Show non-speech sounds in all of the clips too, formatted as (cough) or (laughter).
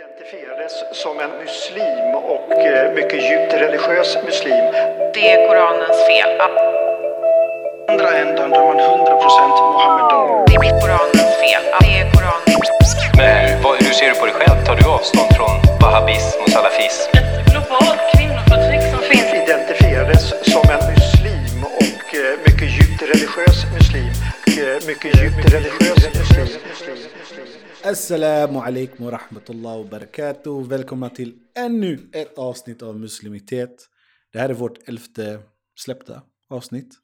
identifierades som en muslim och eh, mycket djupt religiös muslim. Det är Koranens fel. Att andra ändan där man 100% Mohammedan. det är Koranens fel. Det är Koranens Men vad, hur ser du på dig själv? Tar du avstånd från wahhabism och salafism? ett globalt kvinnoförtryck som finns. Identifierades som en muslim och eh, mycket djupt religiös muslim. Eh, Mycket djupt religiös muslim. Assalamu alaikum wa rahmatullah wa barakatuh. Välkomna till ännu ett avsnitt av Muslimitet. Det här är vårt elfte släppta avsnitt.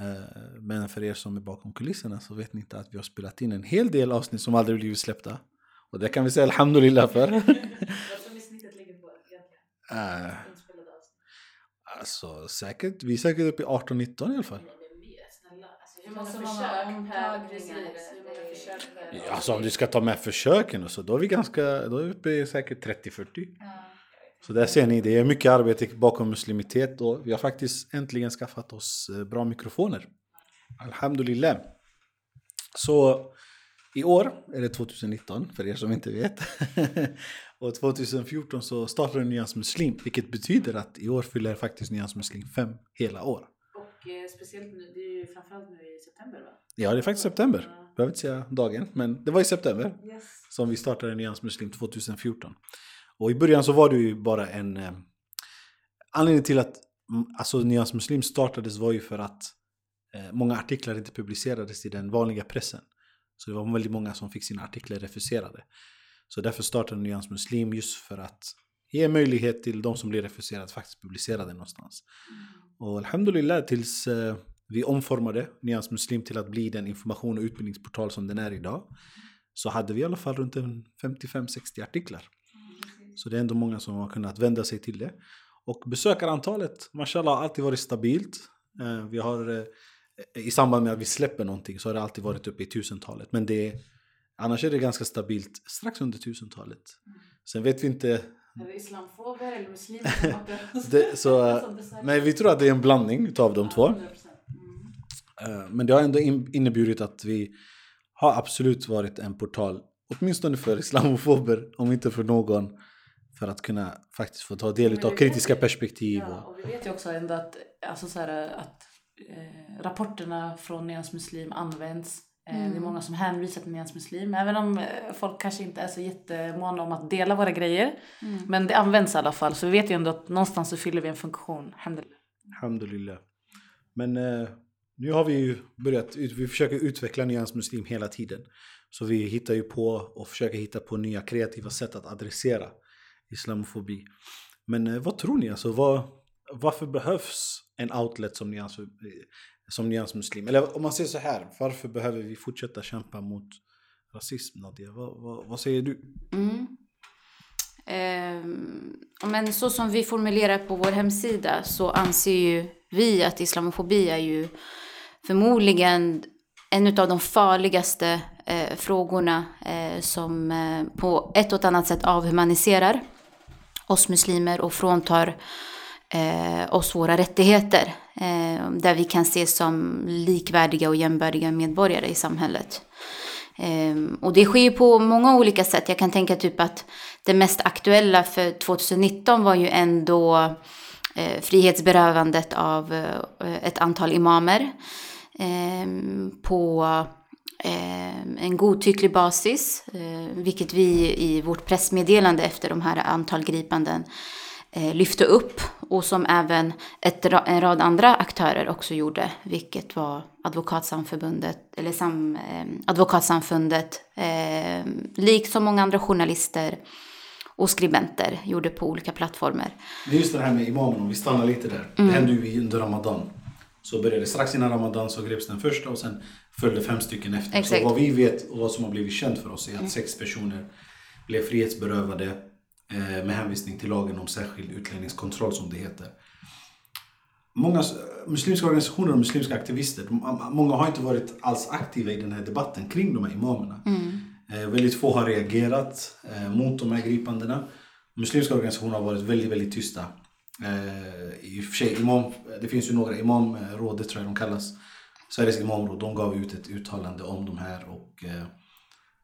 Eh, Men för er som är bakom kulisserna så vet ni inte att vi har spelat in en hel del avsnitt som aldrig blivit släppta. Och det kan vi säga alhamdulillah för. (laughs) Vad tror ni snittet ligger på egentligen? Eh? Alltså säkert, vi är säkert uppe i 18-19 i alla fall. Men mer. Snälla. Alltså, hur många försök Ja, Alltså om du ska ta med försöken och så, då är vi ganska, då är vi uppe säkert 30-40. Så där ser ni, det är mycket arbete bakom muslimitet och vi har faktiskt äntligen skaffat oss eh, bra mikrofoner. Alhamdulillah. Så i år är det 2019, för er som inte vet. (laughs) och 2014 så startade Nyans Muslim, vilket betyder att i år fyller faktiskt Nyans Muslim fem hela år. Eh, speciellt nu, det är ju framförallt nu i september va? Ja, det är faktiskt september. Behöver inte säga dagen, men det var i september Yes. som vi startade Nyans Muslim 2014. Och i början så var det ju bara en... Eh, anledningen till att mm, alltså, Nyans Muslim startades var ju för att eh, många artiklar inte publicerades i den vanliga pressen. Så det var väldigt många som fick sina artiklar refuserade. Så därför startade Nyans Muslim just för att ge möjlighet till de som blir refuserade att faktiskt publicera det någonstans. Och alhamdulillah tills eh, vi omformade Nyans Muslim till att bli den information och utbildningsportal som den är idag. Så hade vi i alla fall runt en 55-60 artiklar. Så det är ändå många som har kunnat vända sig till det. Och besökarantalet, mashallah, har alltid varit stabilt. Eh, Vi har, eh, I samband med att vi släpper någonting så har det alltid varit uppe i tusentalet. Men det, annars är det ganska stabilt, strax under tusentalet. Sen vet vi inte, Är det islamofober eller muslimer (laughs) det, så, besökare? men vi tror att det är en blandning utav de två. 100%. Mm. Eh, Men det har ändå in- inneburit att vi har absolut varit en portal, åtminstone för islamofober, om inte för någon, för att kunna faktiskt få ta del av kritiska vet perspektiv. Ja, Och, och vi vet ju också ändå att, alltså så här, att eh, rapporterna från Nyans Muslim används. Eh, Det är många som hänvisar till Nyans Muslim. Även om eh, folk kanske inte är så jättemåna om att dela våra grejer. Men det används i alla fall. Så vi vet ju ändå att någonstans så fyller vi en funktion. Alhamdulillah. alhamdulillah. Men eh, nu har vi ju börjat, vi försöker utveckla Nyans Muslim hela tiden. Så vi hittar ju på och försöker hitta på nya kreativa sätt att adressera islamofobi. Men eh, vad tror ni? Alltså, vad, varför behövs en outlet som Nyans, som nyansmuslim. Eller om man säger så här, varför behöver vi fortsätta kämpa mot rasism Nadia? Vad, vad, vad säger du? Mm. Eh, men så som vi formulerar på vår hemsida så anser ju vi att islamofobi är ju förmodligen en av de farligaste eh, frågorna eh, som eh, på ett och annat sätt avhumaniserar oss muslimer och fråntar eh, oss våra rättigheter. Eh, där vi kan ses som likvärdiga och jämbördiga medborgare i samhället. Ehm, och det sker ju på många olika sätt. Jag kan tänka typ att det mest aktuella för 2019 var ju ändå eh, frihetsberövandet av eh, ett antal imamer ehm, på ehm, en godtycklig basis, eh, vilket vi i vårt pressmeddelande efter de här antal gripanden lyfte upp och som även ett, en rad andra aktörer också gjorde, vilket var Advokatsamförbundet, eller sam, eh, Advokatsamfundet, eh, likt som många andra journalister och skribenter gjorde på olika plattformar. Det är just det här med imamen, om vi stannar lite där. Det hände ju under Ramadan. Så började strax innan Ramadan så greps den första och sen följde fem stycken efter. Exakt. Så vad vi vet och vad som har blivit känt för oss är att sex personer blev frihetsberövade eh, med hänvisning till lagen om särskild utlänningskontroll som det heter. Många muslimska organisationer och muslimska aktivister, många har inte varit alls aktiva i den här debatten kring de här imamerna. Eh, väldigt få har reagerat eh, mot de här gripandena. Muslimska organisationer har varit väldigt, väldigt tysta. Eh, I och för sig, imam, det finns ju några, imamrådet tror jag de kallas. Sveriges imamråd, de gav ut ett uttalande om de här och eh,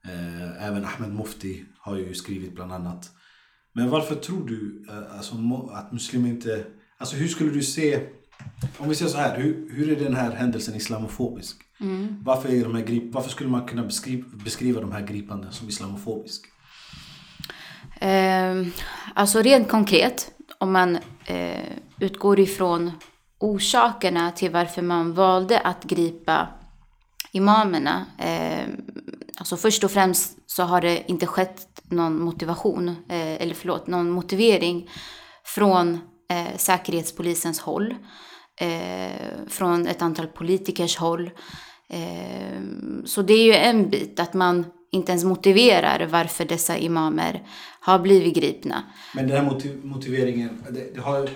Eh, även Ahmed Mufti har ju skrivit bland annat. Men varför tror du eh, alltså, att muslimer inte... Alltså hur skulle du se... Om vi säger så här, hur, hur är den här händelsen islamofobisk? Varför, är de här grip, varför skulle man kunna beskriva, beskriva de här gripanden som islamofobisk? Eh, alltså rent konkret, om man eh, utgår ifrån orsakerna till varför man valde att gripa imamerna. Eh, alltså först och främst så har det inte skett någon motivation, eh, eller förlåt, någon motivering från eh, Säkerhetspolisens håll, eh, från ett antal politikers håll. Eh, så det är ju en bit, att man inte ens motiverar varför dessa imamer har blivit gripna. Men den här motiv, motiveringen, det, det har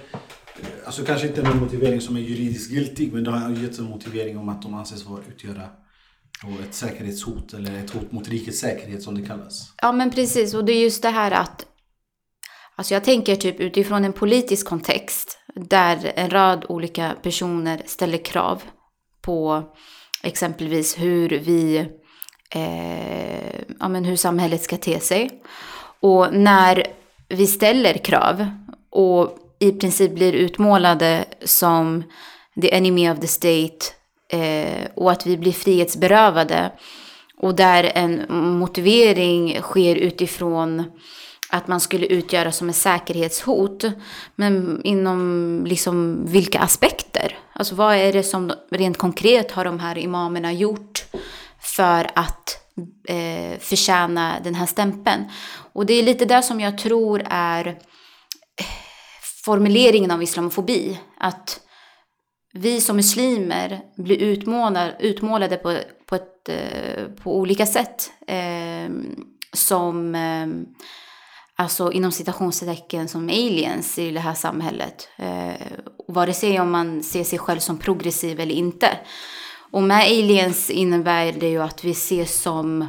alltså kanske inte en motivering som är juridiskt giltig, men det har getts en motivering om att de anses vara utgöra och ett säkerhetshot eller ett hot mot rikets säkerhet som det kallas. Ja men precis, och det är just det här att Alltså jag tänker typ utifrån en politisk kontext där en rad olika personer ställer krav på exempelvis hur vi, eh, ja men hur samhället ska te sig. Och när vi ställer krav och i princip blir utmålade som the enemy of the state eh, och att vi blir frihetsberövade och där en motivering sker utifrån att man skulle utgöra som ett säkerhetshot. Men inom liksom vilka aspekter? Alltså vad är det som rent konkret har de här imamerna gjort för att eh, förtjäna den här stämpeln? Och det är lite det som jag tror är eh, formuleringen av islamofobi. Att vi som muslimer blir utmålade, utmålade på, på, ett, eh, på olika sätt. Eh, som, eh, alltså inom citationstecken, som aliens i det här samhället. Eh, vare sig om man ser sig själv som progressiv eller inte. Och med aliens innebär det ju att vi ses som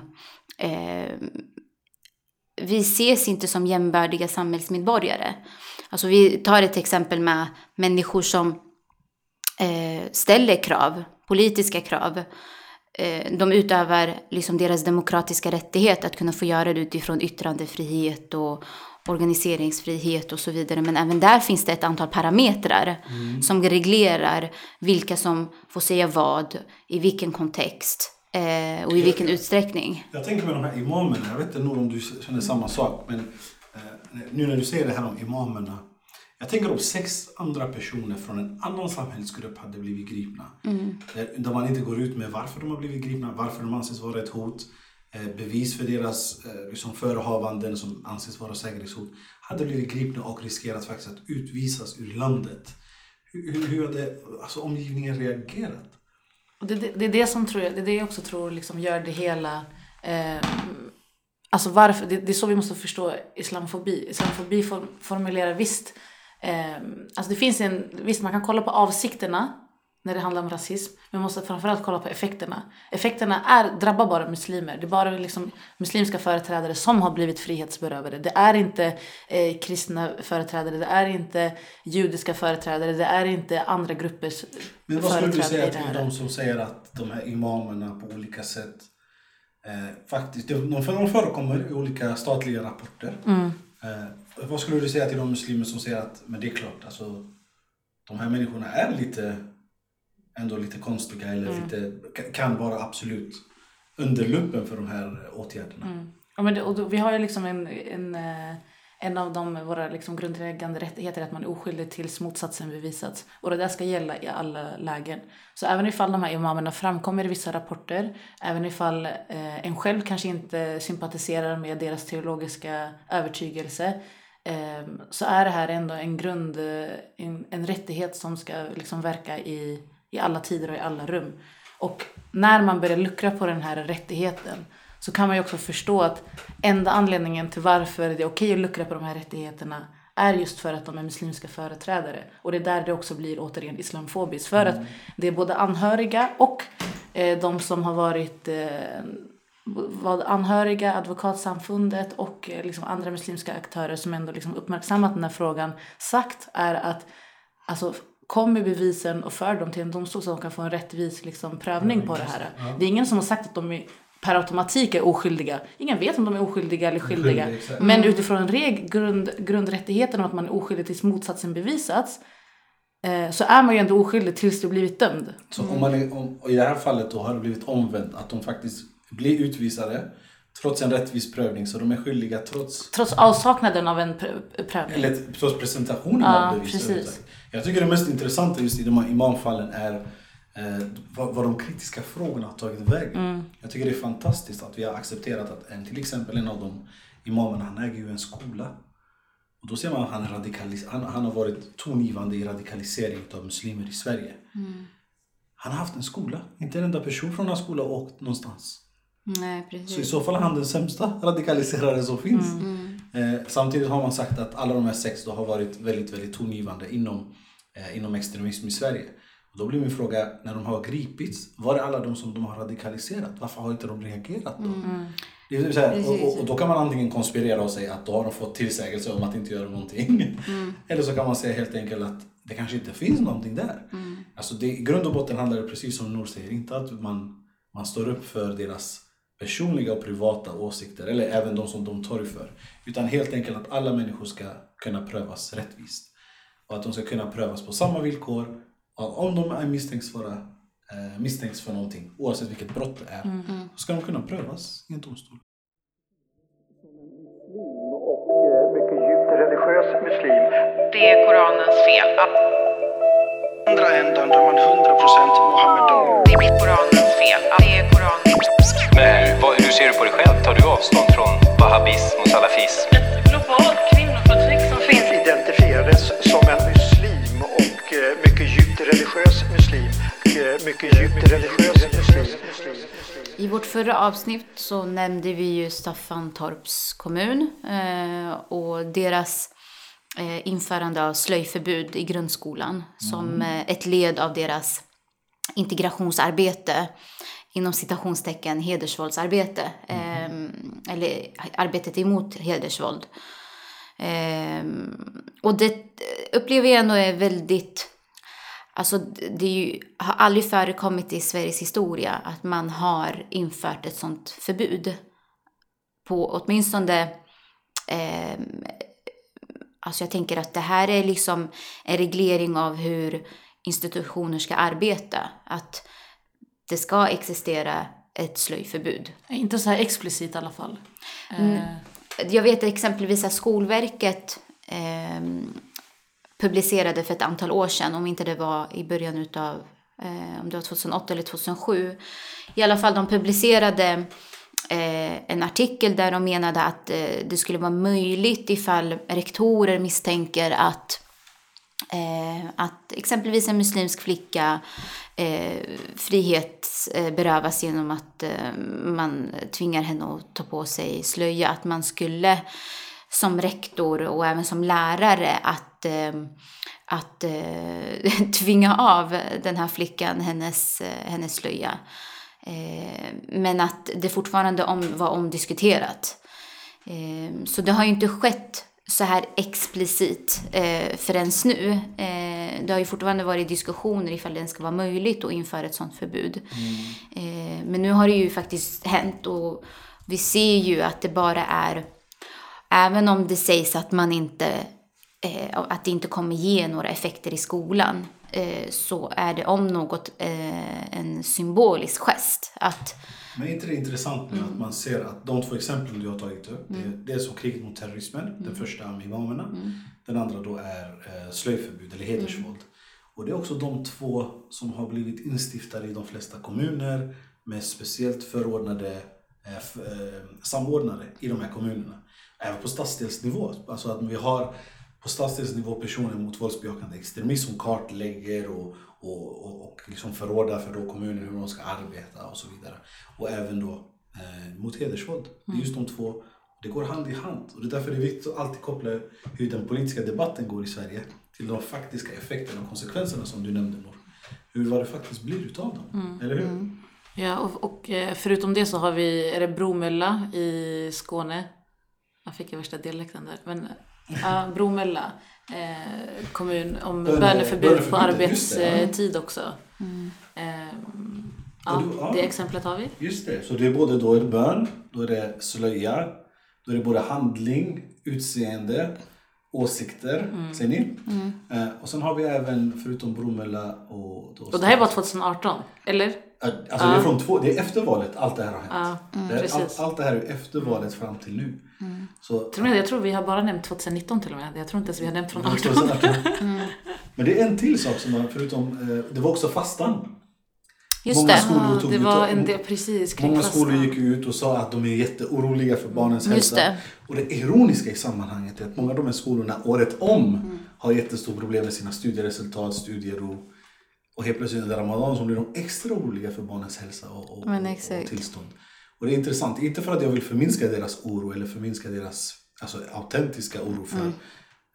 eh, vi ses inte som jämbördiga samhällsmedborgare. Alltså vi tar ett exempel med människor som ställer krav, politiska krav. Eh, de utövar liksom deras demokratiska rättighet att kunna få göra det utifrån yttrandefrihet och organiseringsfrihet och så vidare. Men även där finns det ett antal parametrar som reglerar vilka som får säga vad, i vilken kontext eh, och i vilken utsträckning. Jag tänker med de här imamerna, jag vet inte om du känner samma sak, men eh, nu när du säger det här om imamerna. Jag tänker om sex andra personer från en annan samhällsgrupp hade blivit gripna. Där, där man inte går ut med varför de har blivit gripna, varför de anses vara ett hot. Eh, bevis för deras eh, liksom förehavanden som anses vara säkerhetshot. Hade blivit gripna och riskerat faktiskt att utvisas ur landet. Hur, hur, hade alltså, omgivningen reagerat? Och det, det, det är det som tror jag, det är det jag också tror liksom gör det hela eh, Alltså varför, det, det är så vi måste förstå islamofobi. Islamofobi form, formulerar visst, alltså det finns en, visst man kan kolla på avsikterna när det handlar om rasism, men man måste framförallt kolla på effekterna. Effekterna är, drabbar bara muslimer. Det är bara liksom muslimska företrädare som har blivit frihetsberövade. Det är inte eh, kristna företrädare, det är inte judiska företrädare, det är inte andra gruppers Men vad skulle du säga till de som säger att de här imamerna på olika sätt eh, faktiskt, de de förekommer i olika statliga rapporter. Mm. Eh, vad skulle du säga till de muslimer som säger att men det är klart, alltså, de här människorna är lite ändå lite konstiga eller Mm. lite, ka- kan vara absolut under luppen för de här åtgärderna. Mm. Ja, men det, och då, vi har ju liksom en, en, eh, en av de, våra liksom grundläggande rättigheter är att man är oskyldig tills motsatsen bevisats. Och det där ska gälla i alla lägen. Så även ifall de här imamerna framkommer i vissa rapporter, även ifall eh, en själv kanske inte sympatiserar med deras teologiska övertygelse, så är det här ändå en grund, en, en rättighet som ska liksom verka i, i alla tider och i alla rum. Och när man börjar luckra på den här rättigheten så kan man ju också förstå att enda anledningen till varför det är okej att luckra på de här rättigheterna är just för att de är muslimska företrädare. Och det är där det också blir återigen islamfobiskt. För att det är både anhöriga och eh, de som har varit eh, vad anhöriga, advokatsamfundet och eh, liksom andra muslimska aktörer som ändå liksom uppmärksammat den här frågan sagt är att alltså, kom med bevisen och för dem till en domstol så de kan få en rättvis liksom, prövning på det här. Det är ingen som har sagt att de är per automatik är oskyldiga. Ingen vet om de är oskyldiga eller skyldiga. Exakt. Men utifrån reg, grund, grundrättigheten om att man är oskyldig tills motsatsen bevisats eh, så är man ju ändå oskyldig tills du blivit dömd. Så om man är, om, i det här fallet då har det blivit omvänt, att de faktiskt blir utvisade trots en rättvis prövning, så de är skyldiga trots, Trots avsaknaden av en pr- prövning. eller, trots presentationen Ja, av bevis. precis. Jag tycker det mest intressanta just i de här imamfallen är eh, vad, vad de kritiska frågorna har tagit vägen. Mm. Jag tycker det är fantastiskt att vi har accepterat att en, till exempel en av de imamerna, han äger ju en skola. Och då ser man att han, radikalis- han, han har varit tongivande i radikalisering av muslimer i Sverige. Han har haft en skola. Inte en enda person från den här skolan har åkt någonstans. Nej, Så i så fall är han den sämsta radikaliserare som finns. Mm. Eh, samtidigt har man sagt att alla de här sex då har varit väldigt, väldigt tongivande inom, eh, inom extremism i Sverige. Och då blir min fråga, när de har gripits, var är alla de som de har radikaliserat? Varför har inte de reagerat då? Är så här, och, och, då kan man antingen konspirera och säga att då har de fått tillsägelse om att inte göra någonting. (laughs) Eller så kan man säga helt enkelt att det kanske inte finns någonting där. Alltså det, I grund och botten handlar det precis som Nour säger, inte att man, man står upp för deras personliga och privata åsikter, eller även de som de torgför. Utan helt enkelt att alla människor ska kunna prövas rättvist. Och att de ska kunna prövas på samma villkor. Och om de är misstänks, vara, eh, misstänks för någonting, oavsett vilket brott det är, så ska de kunna prövas i en domstol. och mycket djupt religiös muslim. Det är Koranens fel. Andra ändan där man 100% Mohammedan. det är Koranens fel. Det är Men hur, vad, hur ser du på dig själv? Tar du avstånd från wahhabism och salafism? Ett globalt kvinnoförtryck som finns Identifierades som en muslim och eh, mycket djupt religiös muslim. Eh, mycket djupt religiös muslim. I vårt förra avsnitt så nämnde vi ju Staffantorps kommun eh, och deras införande av slöjförbud i grundskolan som eh, ett led av deras integrationsarbete inom citationstecken hedersvåldsarbete eh, eller arbetet emot hedersvåld. Eh, och det upplever jag ändå är väldigt Alltså det ju, har aldrig förekommit i Sveriges historia att man har infört ett sånt förbud. På åtminstone... Eh, alltså jag tänker att det här är liksom en reglering av hur institutioner ska arbeta. Att det ska existera ett slöjförbud. Inte så här explicit i alla fall. Mm. Eh, Jag vet exempelvis att Skolverket eh, publicerade för ett antal år sedan, om inte det var i början utav, eh, om det var 2008 eller 2007. I alla fall de publicerade eh, en artikel där de menade att eh, det skulle vara möjligt ifall rektorer misstänker att Eh, att exempelvis en muslimsk flicka eh, frihetsberövas eh, genom att eh, man tvingar henne att ta på sig slöja. Att man skulle som rektor och även som lärare att, eh, att eh, (laughs) tvinga av den här flickan hennes, eh, hennes slöja. Eh, men att det fortfarande om, var omdiskuterat. Eh, så det har ju inte skett så här explicit eh, förrän nu. Eh, det har ju fortfarande varit diskussioner ifall det ska vara möjligt att införa ett sådant förbud. Eh, men nu har det ju faktiskt hänt och vi ser ju att det bara är, även om det sägs att man inte, eh, att det inte kommer ge några effekter i skolan, eh, så är det om något eh, en symbolisk gest. Att Men är inte det intressant nu att man ser att de två exemplen du har tagit upp, det är dels som kriget mot terrorismen, den första med imamerna, den andra då är eh, slöjförbud eller hedersvåld. Och det är också de två som har blivit instiftade i de flesta kommuner med speciellt förordnade eh, eh, samordnare i de här kommunerna. Även på stadsdelsnivå. Alltså att vi har på stadsdelsnivå personer mot våldsbejakande extremism som kartlägger och, och, och, och liksom förordar för då kommuner hur de ska arbeta och så vidare. Och även då eh, mot hedersvåld. Det är just de två. Det går hand i hand. Och det är därför det är viktigt att alltid koppla hur den politiska debatten går i Sverige till de faktiska effekterna och konsekvenserna som du nämnde Nour. Hur vad det faktiskt blir utav dem. Eller hur? Ja, och, och eh, förutom det så har vi, är det Bromölla i Skåne? Jag fick ju värsta dialekten där. Men ja, Bromölla eh, kommun om Böne- böneförbud på böneförbud, det, ja. arbetstid också. Eh, Ja, du- ja. det exemplet har vi. Just det, så det är både då är det bön, då är det slöja, då är det både handling, utseende, åsikter, Mm. ser ni? Eh, och sen har vi även, förutom Bromölla och... Då Och det här var 2018, eller? Alltså det är från två, det är efter valet allt det här har hänt. Ja, det är, allt, allt det här är efter valet fram till nu. Så, Till och med, jag tror vi har bara nämnt 2019 till och med. Jag tror inte ens vi har nämnt från 18. (laughs) Men det är en till sak som var, förutom, eh, det var också fastan. Just Många det. skolor tog det var en del, precis, Många skolor gick ut och sa att de är jätteoroliga för barnens Just hälsa. det. Och det ironiska i sammanhanget är att många av de här skolorna året om Mm. har jättestora problem med sina studieresultat, studiero. Och helt plötsligt under Ramadan så blir de extra oroliga för barnens hälsa och, och, och, tillstånd. Och det är intressant, inte för att jag vill förminska deras oro eller förminska deras alltså, autentiska oro för, Mm.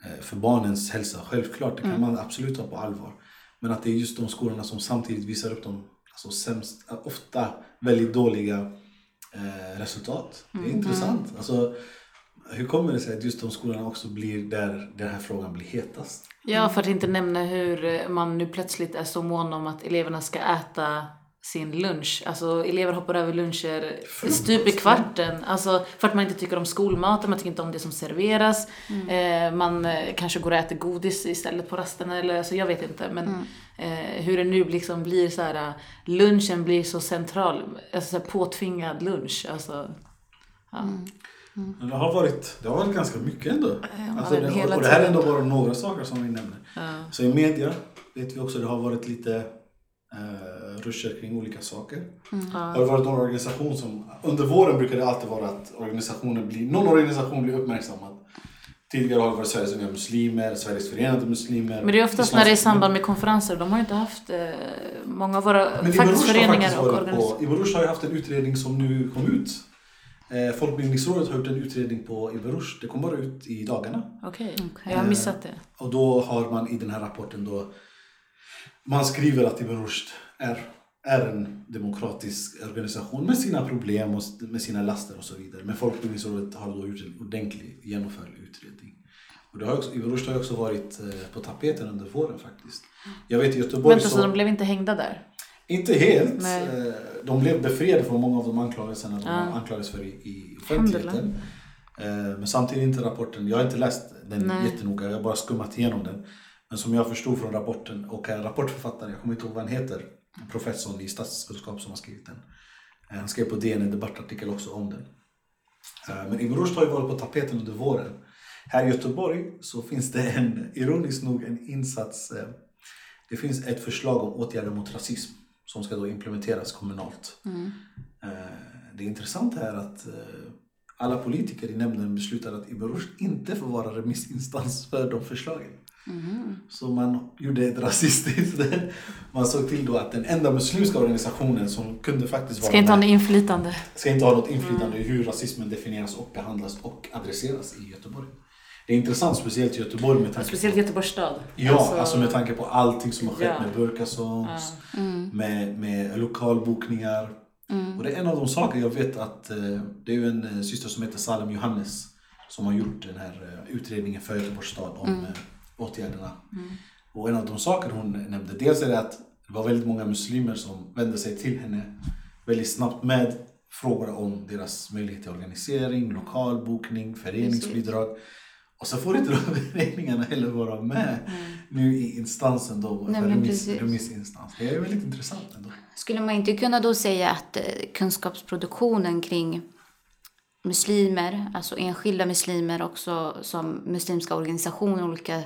eh, för barnens hälsa. Självklart, det kan man absolut ta på allvar. Men att det är just de skolorna som samtidigt visar upp de alltså, sämst, ofta väldigt dåliga eh, resultat. Det är Mm. intressant. Alltså, hur kommer det sig att just de skolorna också blir där den här frågan blir hetast? Ja, för att inte nämna hur man nu plötsligt är så mån om att eleverna ska äta sin lunch. Alltså elever hoppar över luncher stup i kvarten. Alltså för att man inte tycker om skolmaten, man tycker inte om det som serveras. Eh, man eh, kanske går och äter godis istället på rasterna eller alltså jag vet inte. Men eh, hur det nu liksom blir så här, eh, lunchen blir så central. Alltså så här, påtvingad lunch. Alltså, ja. Men det har varit, det har varit ganska mycket ändå. Alltså, men det, hela och det här är ändå bara några saker som vi nämner. Ja. Så i media vet vi också det har varit lite eh, ruscher kring olika saker. Har det varit någon organisation som... Under våren brukar det alltid vara att organisationer blir, någon organisation blir uppmärksammad. Tidigare har det varit Sveriges Unga Muslimer, Sveriges Förenade Muslimer. Men det är oftast när det är i samband med konferenser. De har ju inte haft eh, många av våra Men faktiskt Ibn Rushd har föreningar faktiskt och organisationer. Ibn Rushd har ju haft en utredning som nu kom ut. Eh, Folkbildningsrådet har gjort en utredning på Ibn Rushd. Det kom bara ut i dagarna. Okej, jag har missat det. Och då har man i den här rapporten då man skriver att Ibn Rushd är, är en demokratisk organisation med sina problem och med sina laster och så vidare. Men Folkbildningsrådet har då gjort en ordentlig genomförd utredning. Och det har också, Ibn Rushd har också varit eh, på tapeten under våren faktiskt. Jag vet i Göteborg Vänta, så de blev inte hängda där? Inte helt. Nej. Eh, De blev befriade från många av de anklagelserna de Ja. anklagades för i, i offentligheten. Eh, Men samtidigt inte rapporten, jag har inte läst den Nej. jättenoga, jag har bara skummat igenom den. Men som jag förstod från rapporten och en rapportförfattare, jag kommer inte ihåg vad han heter, professorn i statskunskap som har skrivit den. Eh, Han skrev på DN en debattartikel också om den. Men Ibn Rushd har ju varit på tapeten under våren. Här i Göteborg så finns det en, ironiskt nog, en insats. Det finns ett förslag om åtgärder mot rasism som ska då implementeras kommunalt. Eh, Det intressanta är att eh, alla politiker i nämnden beslutade att Ibn Rushd inte får vara remissinstans för de förslagen. Så man gjorde ett rasistiskt... (laughs) Man såg till då att den enda muslimska organisationen som kunde faktiskt vara Ska inte ha något inflytande. ska inte ha något inflytande i hur rasismen definieras och behandlas och adresseras i Göteborg. Det är intressant, speciellt i Göteborg med tanke Speciellt på, Göteborgs stad. ja, alltså, med tanke på allting som har skett Ja. med burkasongs, med, med lokalbokningar. Och det är en av de saker jag vet att eh, det är en eh, syster som heter Salem Johannes som har gjort den här eh, utredningen för Göteborgs stad om eh, åtgärderna. Och en av de saker hon nämnde, dels är det att det var väldigt många muslimer som vände sig till henne väldigt snabbt med frågor om deras möjlighet till organisering, lokalbokning, föreningsbidrag. Och så får inte de föreningarna heller vara med nu i instansen då, Nej, remiss, remissinstans. Det är väldigt intressant ändå. Skulle man inte kunna då säga att eh, kunskapsproduktionen kring muslimer, alltså enskilda muslimer också som muslimska organisationer, olika,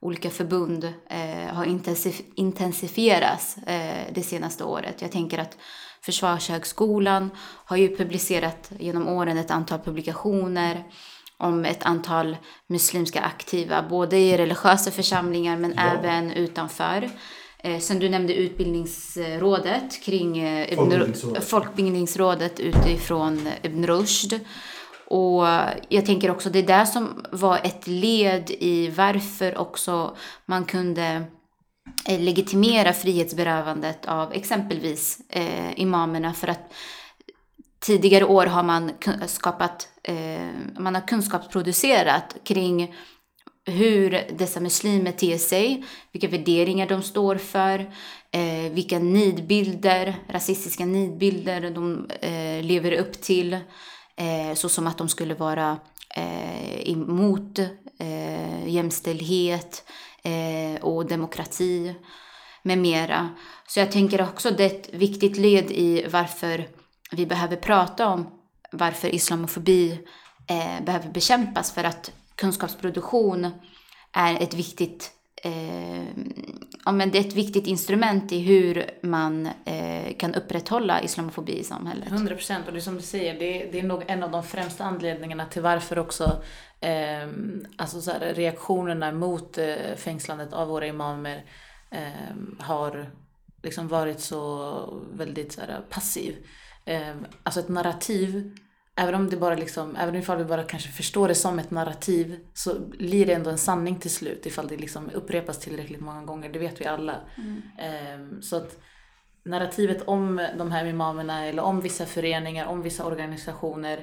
olika förbund eh, har intensif- intensifierats eh, det senaste året. Jag tänker att Försvarshögskolan har ju publicerat genom åren ett antal publikationer om ett antal muslimska aktiva, både i religiösa församlingar men Ja. även utanför. Eh, sen du nämnde utbildningsrådet kring eh. Folkbildningsrådet utifrån Ibn Rushd. Och jag tänker också det är det som var ett led i varför också man kunde eh, legitimera frihetsberövandet av exempelvis eh, imamerna för att tidigare år har man skapat, eh, man har kunskapsproducerat kring hur dessa muslimer ter sig, vilka värderingar de står för, eh, vilka nidbilder, rasistiska nidbilder de eh, lever upp till. Eh, att de skulle vara eh, emot eh, jämställdhet eh, och demokrati med mera. Så jag tänker också det är ett viktigt led i varför vi behöver prata om varför islamofobi eh, behöver bekämpas för att kunskapsproduktion är ett viktigt eh, ja, men det är ett viktigt instrument i hur man eh, kan upprätthålla islamofobi i samhället. 100 procent. Och det är som du säger, det, det är nog en av de främsta anledningarna till varför också eh, alltså så här, reaktionerna mot eh, fängslandet av våra imamer eh, har liksom varit så väldigt så här, passiv. Eh, alltså ett narrativ, även om det bara liksom, även ifall vi bara kanske förstår det som ett narrativ så blir det ändå en sanning till slut ifall det liksom upprepas tillräckligt många gånger. Det vet vi alla. Eh, så att narrativet om de här imamerna eller om vissa föreningar, om vissa organisationer.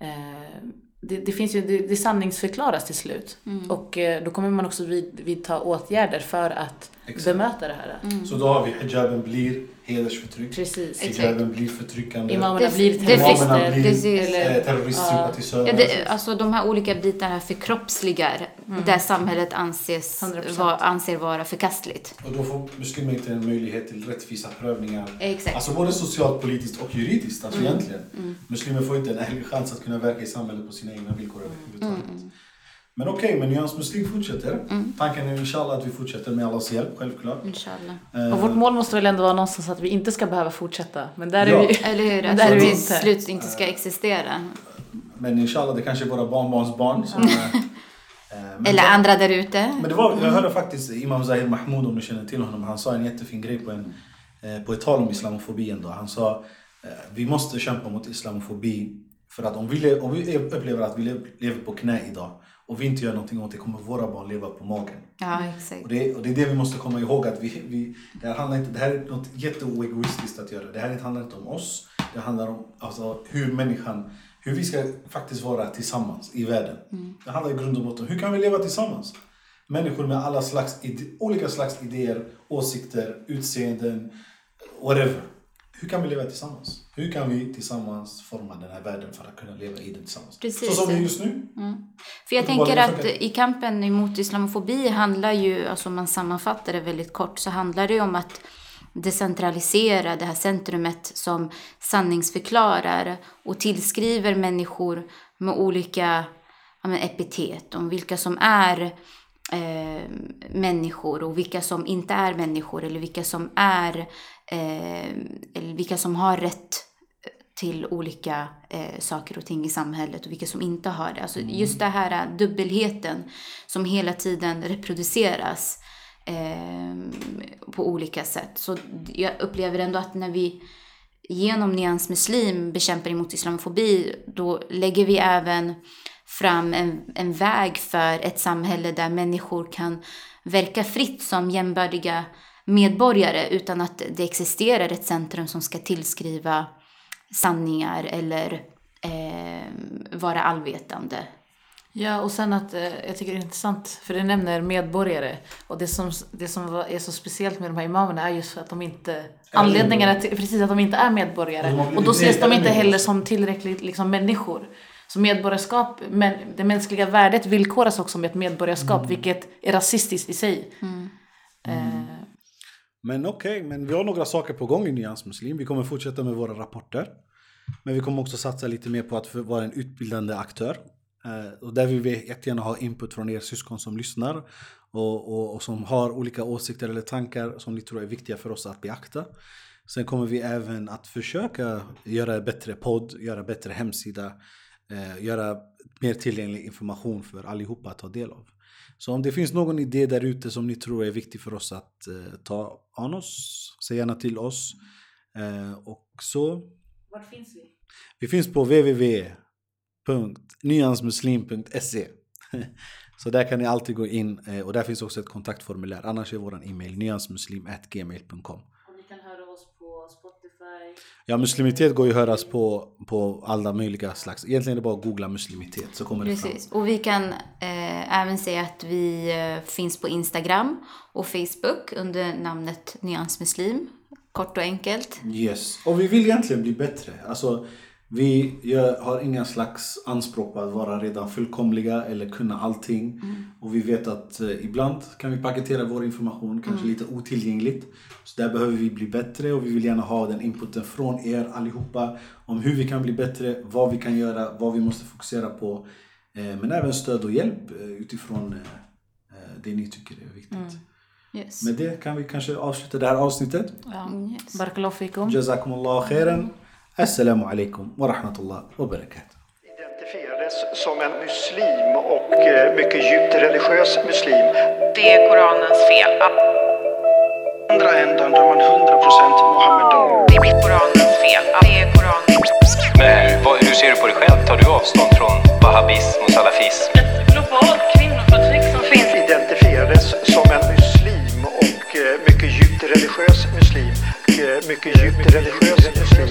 Eh, det, det finns ju, det, det sanningsförklaras till slut. Och eh, då kommer man också vid, vidta åtgärder för att Exakt. bemöta det här. Så då har vi hijaben blir hedersförtryck. Precis. Hijaben blir förtryckande. Imamerna Det- blir terrorister. Blir eh, terroristsympatisörer. Ja, det, alltså de här olika bitarna förkroppsligar där samhället anses 100%. va, anser vara förkastligt. Och då får muslimer inte en möjlighet till rättvisa prövningar. Exakt. Alltså både socialt, politiskt och juridiskt. Alltså egentligen. Muslimer får inte en ärlig chans att kunna verka i samhället på sina egna villkor överhuvudtaget. Men okej, men Nyans Muslim fortsätter. Tanken är inshallah att vi fortsätter med allas hjälp, självklart. Inshallah. Eh, Och vårt mål måste väl ändå vara någonstans att vi inte ska behöva fortsätta. Men där Ja. (laughs) (laughs) är vi. Eller hur? Att där vi till slut inte ska existera. Men inshallah, det kanske är våra barnbarns barn som... eh, eh, (laughs) men Eller andra där ute. Men det var, jag hörde faktiskt Imam Zahir Mahmoud, om du känner till honom, han sa en jättefin grej på, en, eh, på ett tal om islamofobi ändå. Han sa eh, vi måste kämpa mot islamofobi för att om vi, om vi upplever att vi le- lever på knä idag och vi inte gör någonting åt det kommer våra barn leva på magen. Ja, exakt. Och det, och det är det vi måste komma ihåg att vi, vi, det, här handlar inte, det här är något jätteoegoistiskt att göra. Det här handlar inte om oss. Det handlar om alltså, hur människan, hur vi ska faktiskt vara tillsammans i världen. Det handlar i grund och botten hur kan vi leva tillsammans? Människor med alla slags olika slags idéer, åsikter, utseenden, whatever. Hur kan vi leva tillsammans? Hur kan vi tillsammans forma den här världen för att kunna leva i den tillsammans? Precis. Så som just nu. För jag tänker att i kampen emot islamofobi handlar ju, alltså om man sammanfattar det väldigt kort, så handlar det ju om att decentralisera det här centrumet som sanningsförklarar och tillskriver människor med olika ja, men, epitet om vilka som är eh, människor och vilka som inte är människor eller vilka som är eh, eller vilka som har rätt till olika eh, saker och ting i samhället och vilka som inte har det. Alltså just det här eh, dubbelheten som hela tiden reproduceras eh, på olika sätt. Så jag upplever ändå att när vi genom Nyans Muslim bekämpar emot islamofobi då lägger vi även fram en, en väg för ett samhälle där människor kan verka fritt som jämbördiga medborgare utan att det existerar ett centrum som ska tillskriva sanningar eller eh, vara allvetande. Ja, och sen att eh, jag tycker det är intressant, för det nämner medborgare. Och det som, det som är så speciellt med de här imamerna är just att de inte... Anledningarna till precis att de inte är medborgare. Och då ses de inte heller som tillräckligt liksom, människor. Så medborgarskap, men det mänskliga värdet villkoras också med ett medborgarskap, vilket är rasistiskt i sig. Eh, Men okej, men vi har några saker på gång i Nyans Muslim. Vi kommer fortsätta med våra rapporter. Men vi kommer också satsa lite mer på att vara en utbildande aktör. Eh, och där vill vi jättegärna ha input från er syskon som lyssnar. Och, och, och som har olika åsikter eller tankar som ni tror är viktiga för oss att beakta. Sen kommer vi även att försöka göra bättre podd, göra bättre hemsida. Eh, göra mer tillgänglig information för allihopa att ta del av. Så om det finns någon idé där ute som ni tror är viktig för oss att eh, ta an oss, säg gärna till oss. Eh, och så, Vart finns vi? vi finns på www.nyansmuslim.se (laughs) Så där kan ni alltid gå in eh, och där finns också ett kontaktformulär. Annars är våran e-mail nyansmuslim.gmail.com Och ni kan höra oss på Spotify. Ja, muslimitet går ju att höras på, på alla möjliga slags... Egentligen är det bara att googla muslimitet så kommer det fram. Precis. Och vi kan eh, även säga att vi eh, finns på Instagram och Facebook under namnet Nyansmuslim. Kort och enkelt. Yes. Och vi vill egentligen bli bättre. Alltså, vi gör, har inga slags anspråk på att vara redan fullkomliga eller kunna allting. Mm. Och vi vet att eh, ibland kan vi paketera vår information, kanske mm. lite otillgängligt. Så där behöver vi bli bättre och vi vill gärna ha den inputen från er allihopa om hur vi kan bli bättre, vad vi kan göra, vad vi måste fokusera på. Eh, men även stöd och hjälp eh, utifrån eh, eh, det ni tycker är viktigt. Mm. Yes. Med det kan vi kanske avsluta det här avsnittet. Ja. Yes. Barakallahu fikum. Jazakumullahu khairan. Assalamu alaikum wa rahmatullah wa barakatuh. Identifierades som en muslim och eh, mycket djupt religiös muslim. Det är Koranens fel. Andra änden där man 100% Muhammed. Det är Koranens fel. Det är Koranens. Men vad, hur ser du på dig själv? Tar du avstånd från wahhabism och salafism? Ett globalt kvinnoförtryck som finns. Identifierades som en muslim och eh, mycket djupt religiös muslim mycket, mycket djupt religiös muslim.